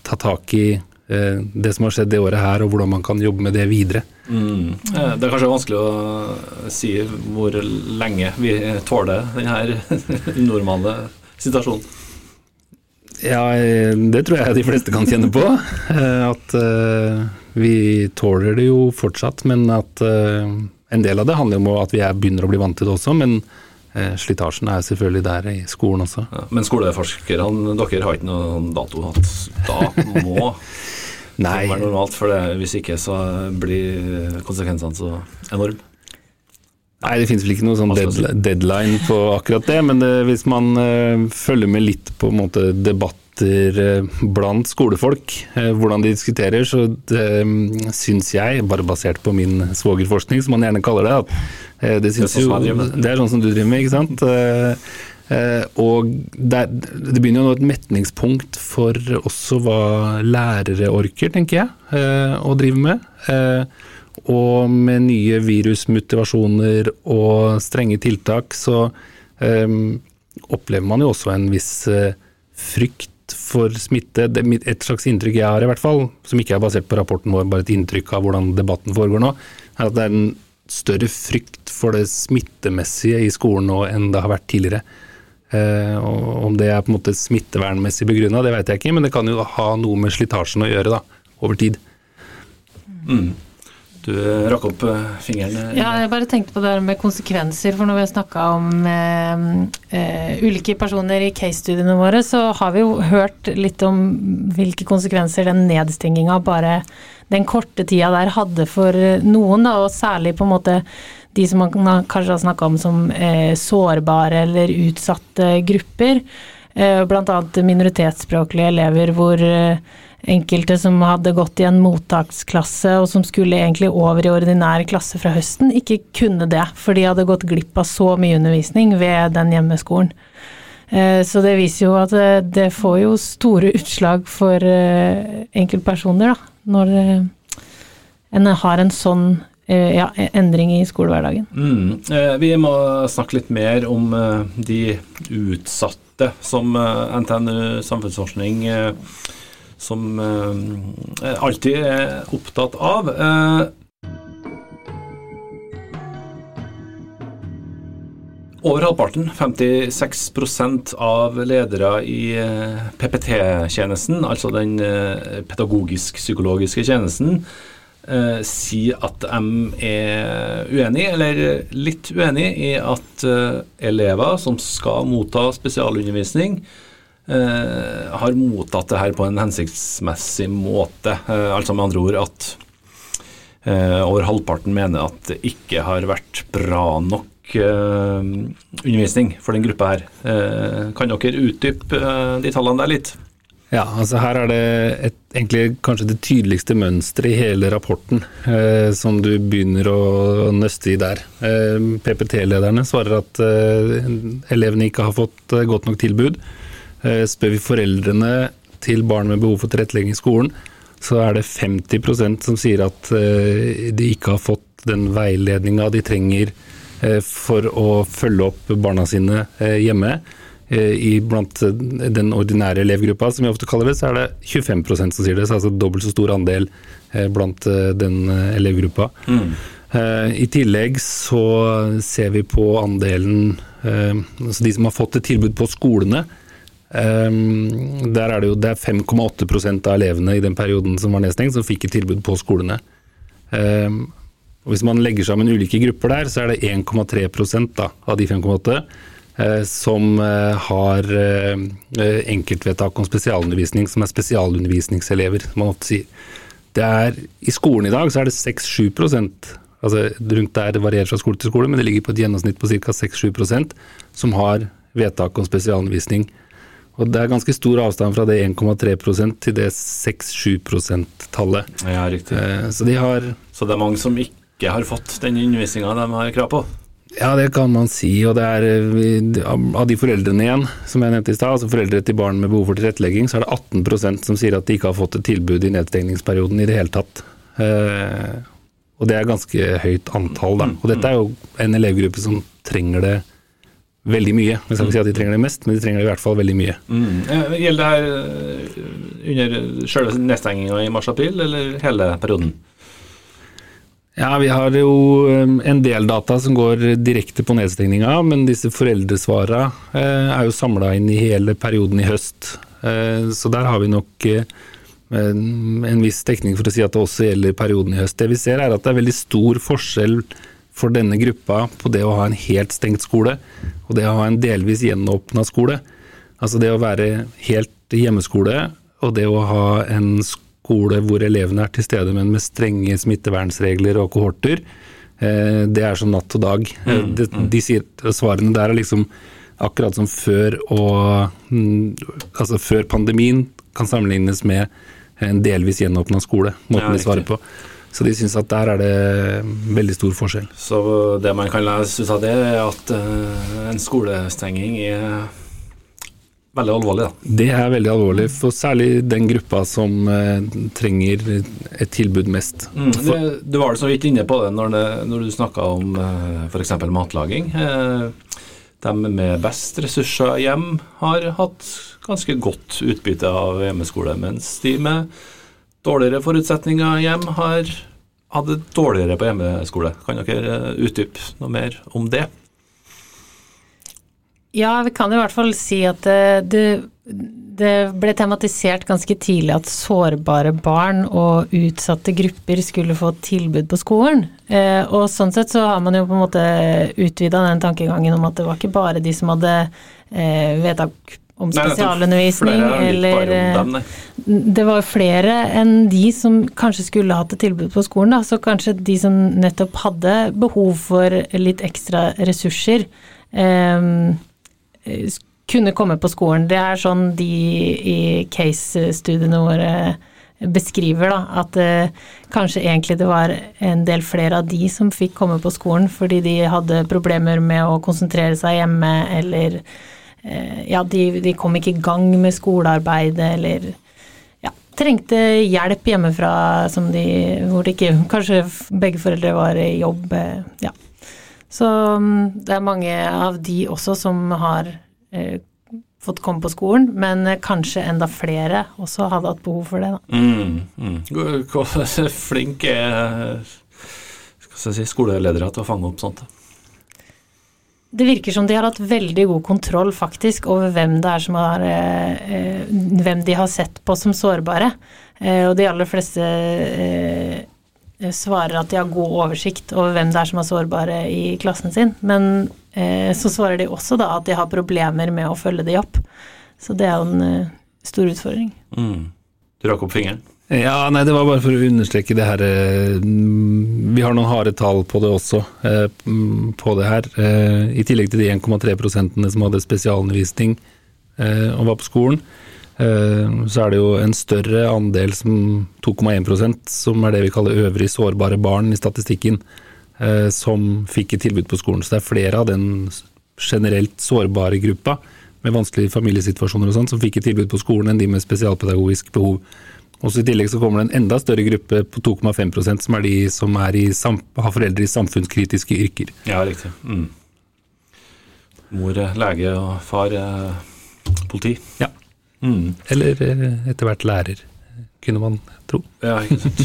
ta tak i eh, det som har skjedd det året her, og hvordan man kan jobbe med det videre. Mm. Eh, det er kanskje vanskelig å si hvor lenge vi tåler denne *laughs* normale situasjonen. Ja, det tror jeg de fleste kan kjenne på. At vi tåler det jo fortsatt, men at en del av det handler om at vi er, begynner å bli vant til det også, men eh, slitasjen er selvfølgelig der i skolen også. Ja, men skoleforskerne, dere har ikke noen dato at da må Nei. det være normalt? For det, hvis ikke så blir konsekvensene så enorme. Nei, det finnes vel ikke noe sånn deadline på akkurat det, men det, hvis man uh, følger med litt på en måte, debatter uh, blant skolefolk, uh, hvordan de diskuterer, så det mm, syns jeg, bare basert på min svogerforskning, som man gjerne kaller det, at eh, det, syns jo, det er sånn som du driver med, ikke sant. Og det, det begynner jo nå et metningspunkt for også hva lærere orker, tenker jeg, å drive med. Og med nye virusmotivasjoner og strenge tiltak, så opplever man jo også en viss frykt for smitte. Et slags inntrykk jeg har, i hvert fall, som ikke er basert på rapporten vår, bare et inntrykk av hvordan debatten foregår nå, er at det er en større frykt for det smittemessige i skolen nå enn det har vært tidligere. Eh, om det er på en måte smittevernmessig begrunna, det vet jeg ikke, men det kan jo ha noe med slitasjen å gjøre da, over tid. Mm. Du rakk opp eh, fingeren. Eh, ja, jeg bare tenkte på det med konsekvenser. For når vi har snakka om eh, eh, ulike personer i case-studiene våre, så har vi jo hørt litt om hvilke konsekvenser den nedstenginga bare den korte tida der hadde for noen, da, og særlig på en måte de som man kanskje har snakka om som eh, sårbare eller utsatte grupper. Eh, annet minoritetsspråklige elever hvor eh, enkelte som hadde gått i en mottaksklasse og som skulle egentlig over i ordinær klasse fra høsten, ikke kunne det, for de hadde gått glipp av så mye undervisning ved den hjemmeskolen. Eh, så det viser jo at eh, det får jo store utslag for enkeltpersoner, da, når en har en sånn ja, endring i skolehverdagen. Mm. Eh, Vi må snakke litt mer om eh, de utsatte som eh, NTNU samfunnsforskning eh, som eh, alltid er opptatt av. Eh, Over halvparten, 56% av ledere i eh, PPT-tjenesten, altså den eh, pedagogisk-psykologiske tjenesten, eh, si at de er uenig, eller litt uenig, i at eh, elever som skal motta spesialundervisning, eh, har mottatt det her på en hensiktsmessig måte. Eh, altså med andre ord at eh, over halvparten mener at det ikke har vært bra nok eh, undervisning for den gruppa her. Kan dere utdype de tallene der litt? Ja, altså her er det et, egentlig kanskje det tydeligste mønsteret i hele rapporten eh, som du begynner å, nøste i der. Eh, PPT-lederne svarer at eh, elevene ikke har fått eh, godt nok tilbud. Eh, spør vi foreldrene til barn med behov for tilrettelegging i skolen, så er det 50% som sier at eh, de ikke har fått den veiledninga de trenger for å følge opp barna sine hjemme. Eh, I blant eh, den ordinære elevgruppa, som vi ofte kaller det, så er det 25% som sier det. Så altså dobbelt så stor andel eh, blant den elevgruppa. Mm. I tillegg så ser vi på andelen altså de som har fått et tilbud på skolene. Der er det jo det er 5,8% av elevene i den perioden som var nedstengt, som fikk et tilbud på skolene. Og Hvis man legger sammen ulike grupper der, så er det 1,3 da, av de 5,8 eh, som eh, har eh, eh, enkeltvedtak om spesialundervisning, som er spesialundervisningselever, som man ofte sier. Det er, I skolen i dag så er det 6-7 altså rundt der det varierer fra skole til skole, men det ligger på et gjennomsnitt på ca. 6-7% som har vedtak om spesialundervisning. Og Det er ganske stor avstand fra det 1,3% til det 6-7 %-tallet. Ja, riktig. Eh, Så de har Så det er mange som ikke har fått den undervisninga de har krav på? Ja, det kan man si. Og det er eh, av de foreldrene igjen, som jeg nevnte i stad, altså foreldre til barn med behov for tilrettelegging, så er det 18% som sier at de ikke har fått et tilbud i nedstengningsperioden i det hele tatt. Eh, og det er ganske høyt antall, da. Og dette er jo en elevgruppe som trenger det veldig mye. Jeg skal ikke si at de trenger det mest, men de trenger det i hvert fall veldig mye. Mm. Eh, Gjelder det her under selve nedstenginga i mars-april, eller hele perioden? Ja, vi har jo um, en del data som går direkte på nedstengninga, men disse foreldresvara eh, er jo samla inn i hele perioden i høst. Eh, så der har vi nok eh, en, viss dekning for å si at det også gjelder perioden i høst. Det vi ser er at det er veldig stor forskjell for denne gruppa på det å ha en helt stengt skole og det å ha en delvis gjenåpna skole. Altså det å være helt hjemmeskole og det å ha en skole hvor elevene er til stede, men med strenge smittevernregler og kohorter, eh, det er som natt og dag. Eh, De, de sier, svarene der er liksom akkurat som før og mm, Altså før pandemien kan sammenlignes med en delvis gjenåpna skole, måten Ja, de svarer på. Så de syns at der er det veldig stor forskjell. Så det man kan lese ut av det, er at eh, en skolestenging er veldig alvorlig, da. Det er veldig alvorlig, for særlig den gruppa som eh, trenger et tilbud mest. Mm, det, du var så vidt inne på det når, det, når du snakka om eh, f.eks. matlaging. Eh, de med best ressurser hjem har hatt ganske godt utbytte av hjemmeskole, mens de med dårligere forutsetninger hjem har hatt det dårligere på hjemmeskole. Kan dere eh, utdype noe mer om det? Ja, vi kan i hvert fall si at det, det, det ble tematisert ganske tidlig at sårbare barn og utsatte grupper skulle få tilbud på skolen. Eh, og sånn sett så har man jo på en måte utvida den tankegangen om at det var ikke bare de som hadde eh, vedtak om spesialundervisning, Nei, er eller eh, dem, det var flere enn de som kanskje skulle hatt et tilbud på skolen. Da. Så kanskje de som nettopp hadde behov for litt ekstra ressurser, eh, kunne komme på skolen. Det er sånn de i case-studiene våre beskriver, da, at eh, kanskje egentlig det var en del flere av de som fikk komme på skolen fordi de hadde problemer med å konsentrere seg hjemme, eller eh, ja, de, de kom ikke i gang med skolearbeidet, eller ja, trengte hjelp hjemmefra de, hvor det ikke Kanskje begge foreldre var i jobb. eh, Ja. Så mm, det er mange av de også som har eh, fått komme på skolen, men eh, kanskje enda flere også hadde hatt behov for det. Da. Mm, mm. Hvor- Hvor flink er skal si, skoleledere til å fange opp sånt? Det virker som de har hatt veldig god kontroll faktisk over hvem det er som har eh, eh, Hvem de har sett på som sårbare. Eh, og de aller fleste eh, svarer at de har god oversikt over hvem det er som er sårbare i klassen sin. Men eh, så svarer de også da at de har problemer med å følge de opp. Så det er jo en eh, stor utfordring. Mm. Du rakk opp fingeren? Ja, nei, det var bare for å understreke det her eh, mm, Vi har noen harde tall på det også, eh, mm, på det her. Eh, I tillegg til de 1,3 prosentene som hadde spesialundervisning eh, og var på skolen, eh, så er det jo en større andel som 2,1% som er det vi kaller øvrig sårbare barn i statistikken, eh, som fikk et tilbud på skolen. Så det er flere av den generelt sårbare gruppa med vanskelige familiesituasjoner og sånn, som fikk et tilbud på skolen enn de med spesialpedagogisk behov. Også I tillegg så kommer det en enda større gruppe på 2,5% som er de som er har foreldre i samfunnskritiske yrker. Ja, riktig. Mm. Mor lege, og far er politi. Ja. Mm. Eller eh, etter hvert lærer, kunne man tro. Ja, ikke sant.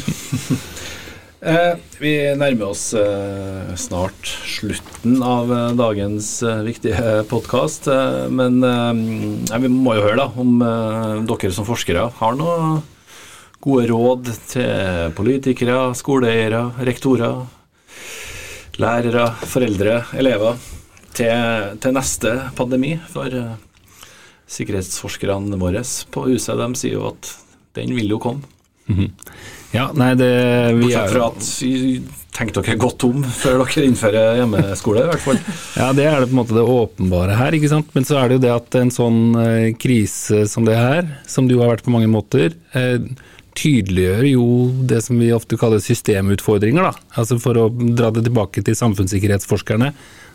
*laughs* eh, vi nærmer oss eh, snart slutten av eh, dagens viktige podkast. Men vi må jo høre da om dere som forskere har noe gode råd til politikere, skoleeiere, rektorer, lærere, foreldre, elever til, til neste pandemi. For sikkerhetsforskerne våre på huset de sier jo at den vil jo komme. Ja, nei, det vi Bortsett fra at tenk dere godt om før dere innfører hjemmeskole, i hvert fall. *laughs* Ja, det er det på en måte det åpenbare her, ikke sant. Men så er det jo det at en sånn eh, krise som det her, som det jo har vært på mange måter, eh, tydeliggjør jo det som vi ofte kaller systemutfordringer, da. Altså for å dra det tilbake til samfunnssikkerhetsforskerne,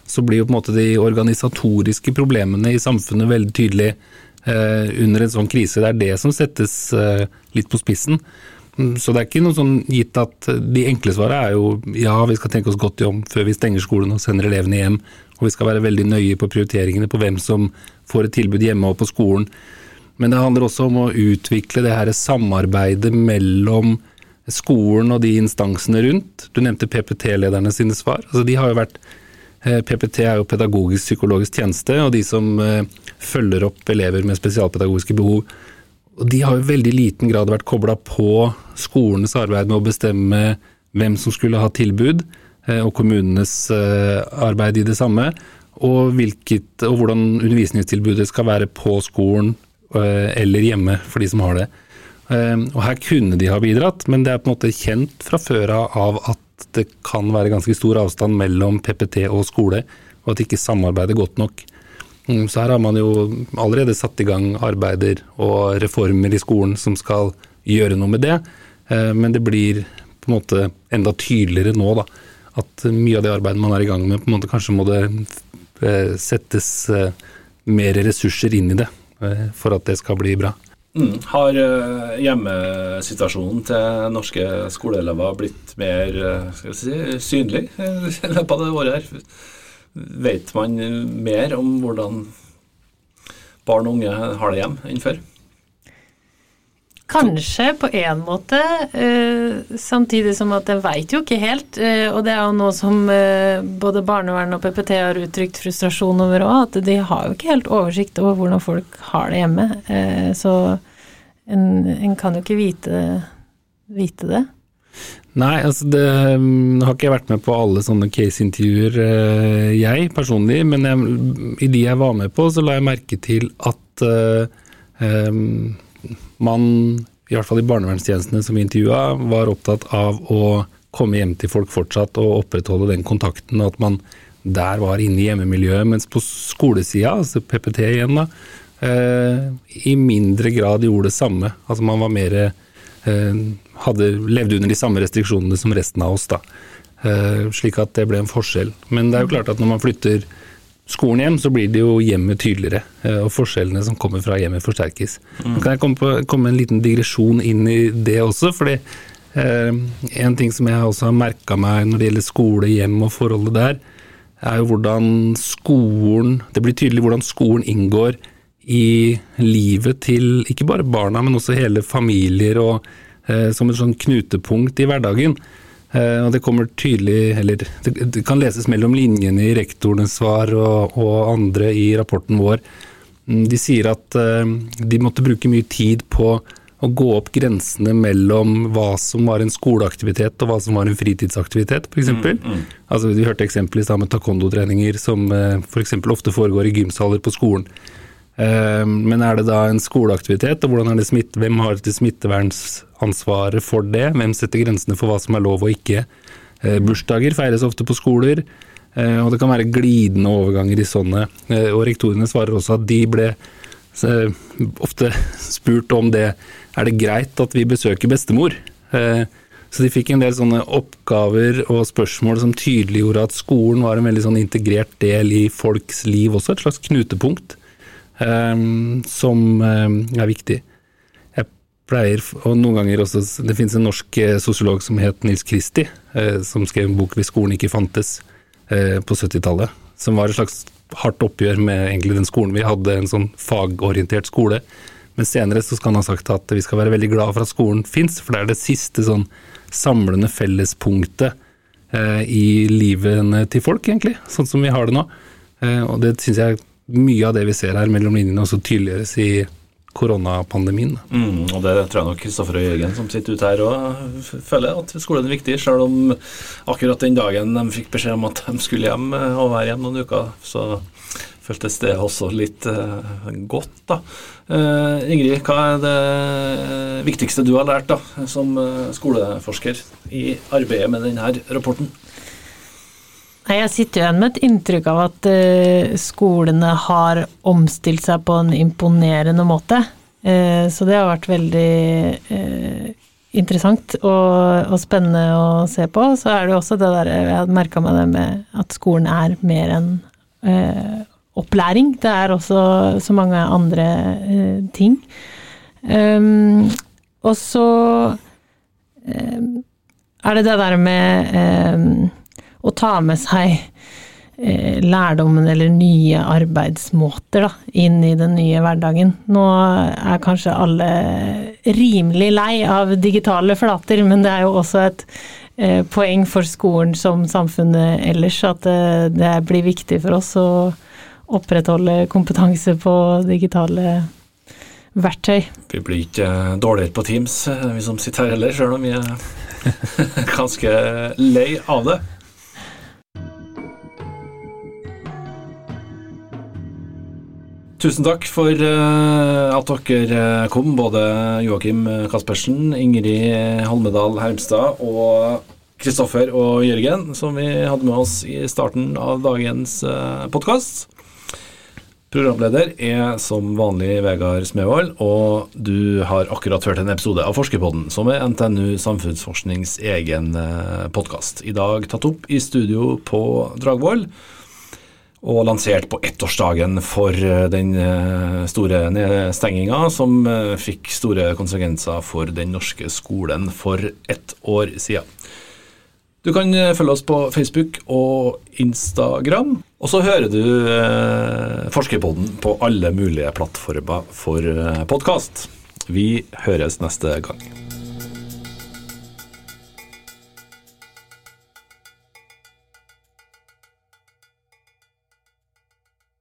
så blir jo på en måte de organisatoriske problemene i samfunnet veldig tydelig eh, under en sånn krise. Det er det som settes eh, litt på spissen. Mm, Så det er ikke noe sånn gitt at de enkle svarene er jo ja, vi skal tenke oss godt om før vi stenger skolen og sender elevene hjem, og vi skal være veldig nøye på prioriteringene på hvem som får et tilbud hjemme og på skolen. Men det handler også om å utvikle det her samarbeidet mellom skolen og de instansene rundt. Du nevnte PPT-lederne sine svar. Altså de har jo vært PPT er jo pedagogisk psykologisk tjeneste, og de som eh, følger opp elever med spesialpedagogiske behov. De har i veldig liten grad vært kobla på skolenes arbeid med å bestemme hvem som skulle ha tilbud, eh, og kommunenes eh, arbeid i det samme, og, hvilket, og hvordan undervisningstilbudet skal være på skolen eh, eller hjemme for de som har det. Eh, Og her kunne de ha bidratt, men det er på en måte kjent fra før av av at det kan være ganske stor avstand mellom PPT og skole, og at de ikke samarbeider godt nok. Mm, Så her har man jo allerede satt i gang arbeider og reformer i skolen som skal gjøre noe med det, Eh, men det blir på en måte enda tydeligere nå da, at mye av det arbeidet man er i gang med, på en måte kanskje må det eh, settes eh, mer ressurser inn i det for at det skal bli bra. Mm. Har eh, hjemmesituasjonen til norske skoleelever blitt mer skal si, synlig *laughs* i løpet av det året her? Vet man mer om hvordan barn og unge har det hjem enn før? Kanskje på en måte, eh, samtidig som at jeg veit jo ikke helt. Eh, og det er jo noe som eh, både barnevernet og PPT har uttrykt frustrasjon over òg, at de har jo ikke helt oversikt over hvordan folk har det hjemme. Så en, en kan jo ikke vite, vite det. Nei, altså det mm, har ikke jeg vært med på alle sånne caseintervjuer, jeg personlig, men jeg, i de jeg var med på, så la jeg merke til at em, man, i hvert fall i barnevernstjenestene som vi intervjua, var opptatt av å komme hjem til folk fortsatt og opprettholde den kontakten, og at man der var inne i hjemmemiljøet, mens på skolesida, altså PPT igjen, da, eh, i mindre grad gjorde det samme. Altså man var mer eh, hadde levd under de samme restriksjonene som resten av oss, da. Eh, slik at det ble en forskjell. Men det er jo klart at når man flytter skolen hjem, så blir det jo hjemmet tydeligere. eh, Og forskjellene som kommer fra hjemmet, forsterkes. Nå kan jeg komme, på, komme en liten digresjon inn i det også. fordi eh, en ting som jeg også har merka meg når det gjelder skole, hjem og forholdet der, er jo hvordan skolen Det blir tydelig hvordan skolen inngår i livet til ikke bare barna, men også hele familier, og eh, som et sånn knutepunkt i hverdagen. Eh, og det kommer tydelig, eller det, kan leses mellom linjene i rektorenes svar og, og andre i rapporten vår. Mm, De sier at eh, de måtte bruke mye tid på å gå opp grensene mellom hva som var en skoleaktivitet og hva som var en fritidsaktivitet, f.eks. Mm, Altså, vi hørte eksempler i stad med taekwondo-treninger som eh, f.eks. ofte foregår i gymsaler på skolen. Eh, Men er det da en skoleaktivitet, og hvordan er det smitte, hvem har det smittevernsansvaret for det? Hvem setter grensene for hva som er lov og ikke? Eh, Bursdager feires ofte på skoler, eh, og det kan være glidende overganger i sånne. Eh, Og rektorene svarer også at de ble ofte spurt om det er det greit at vi besøker bestemor. Så de fikk en del sånne oppgaver og spørsmål som tydeliggjorde at skolen var en veldig sånn integrert del i folks liv også, et slags knutepunkt eh, som eh, er viktig. Jeg pleier, og noen ganger også, Det finnes en norsk eh, sosiolog som het Nils Kristi, eh, som skrev en bok 'Hvis skolen ikke fantes' eh, på 70-tallet. Som var et slags hardt oppgjør med egentlig den skolen vi hadde, en sånn fagorientert skole. Men senere så skal han ha sagt at vi skal være veldig glad for at skolen fins, for det er det siste sånn samlende fellespunktet eh, i livene til folk, egentlig. Sånn som vi har det nå. Eh, og det syns jeg mye av det vi ser her mellom linjene også tydeliggjøres i koronapandemien. Mm, og det tror jeg nok Kristoffer og Jørgen som sitter ute her òg føler at skolen er viktig, selv om akkurat den dagen de fikk beskjed om at de skulle hjem eh, og være hjemme noen uker, så føltes det også litt uh, godt, da. Uh, Ingrid, hva er det viktigste du har lært da, som skoleforsker i arbeidet med denne rapporten? Nei, Jeg sitter igjen med et inntrykk av at eh, skolene har omstilt seg på en imponerende måte. Eh, så det har vært veldig eh, interessant og, og spennende å se på. Så er det jo også det der Jeg har merka meg det med at skolen er mer enn opplæring. Det er også så mange andre ting. Um, og så er det det der med å ta med seg eh, lærdommen eller nye arbeidsmåter da, inn i den nye hverdagen. Nå er kanskje alle rimelig lei av digitale flater, men det er jo også et eh, poeng for skolen som samfunnet ellers at eh, det blir viktig for oss å opprettholde kompetanse på digitale verktøy. Vi blir ikke dårligere på Teams, vi som sitter her heller, selv om vi er *laughs* ganske lei av det. Tusen takk for eh, at dere kom, både Joakim Kaspersen, Ingrid Halmedal Hermstad og Kristoffer og Jørgen, som vi hadde med oss i starten av dagens uh, podkast. Programleder er som vanlig Vegard Smevold, og du har akkurat hørt en episode av Forskerpodden, som er NTNU Samfunnsforsknings egen podkast. I dag tatt opp i studio på Dragvoll, og lansert på ettårsdagen for eh, den eh, store nedstenginga som eh, fikk store konsekvenser for den norske skolen for ett år siden. Du kan følge oss på Facebook og Instagram. Og så hører du Forskerpodden på alle mulige plattformer for podkast. Vi høres neste gang.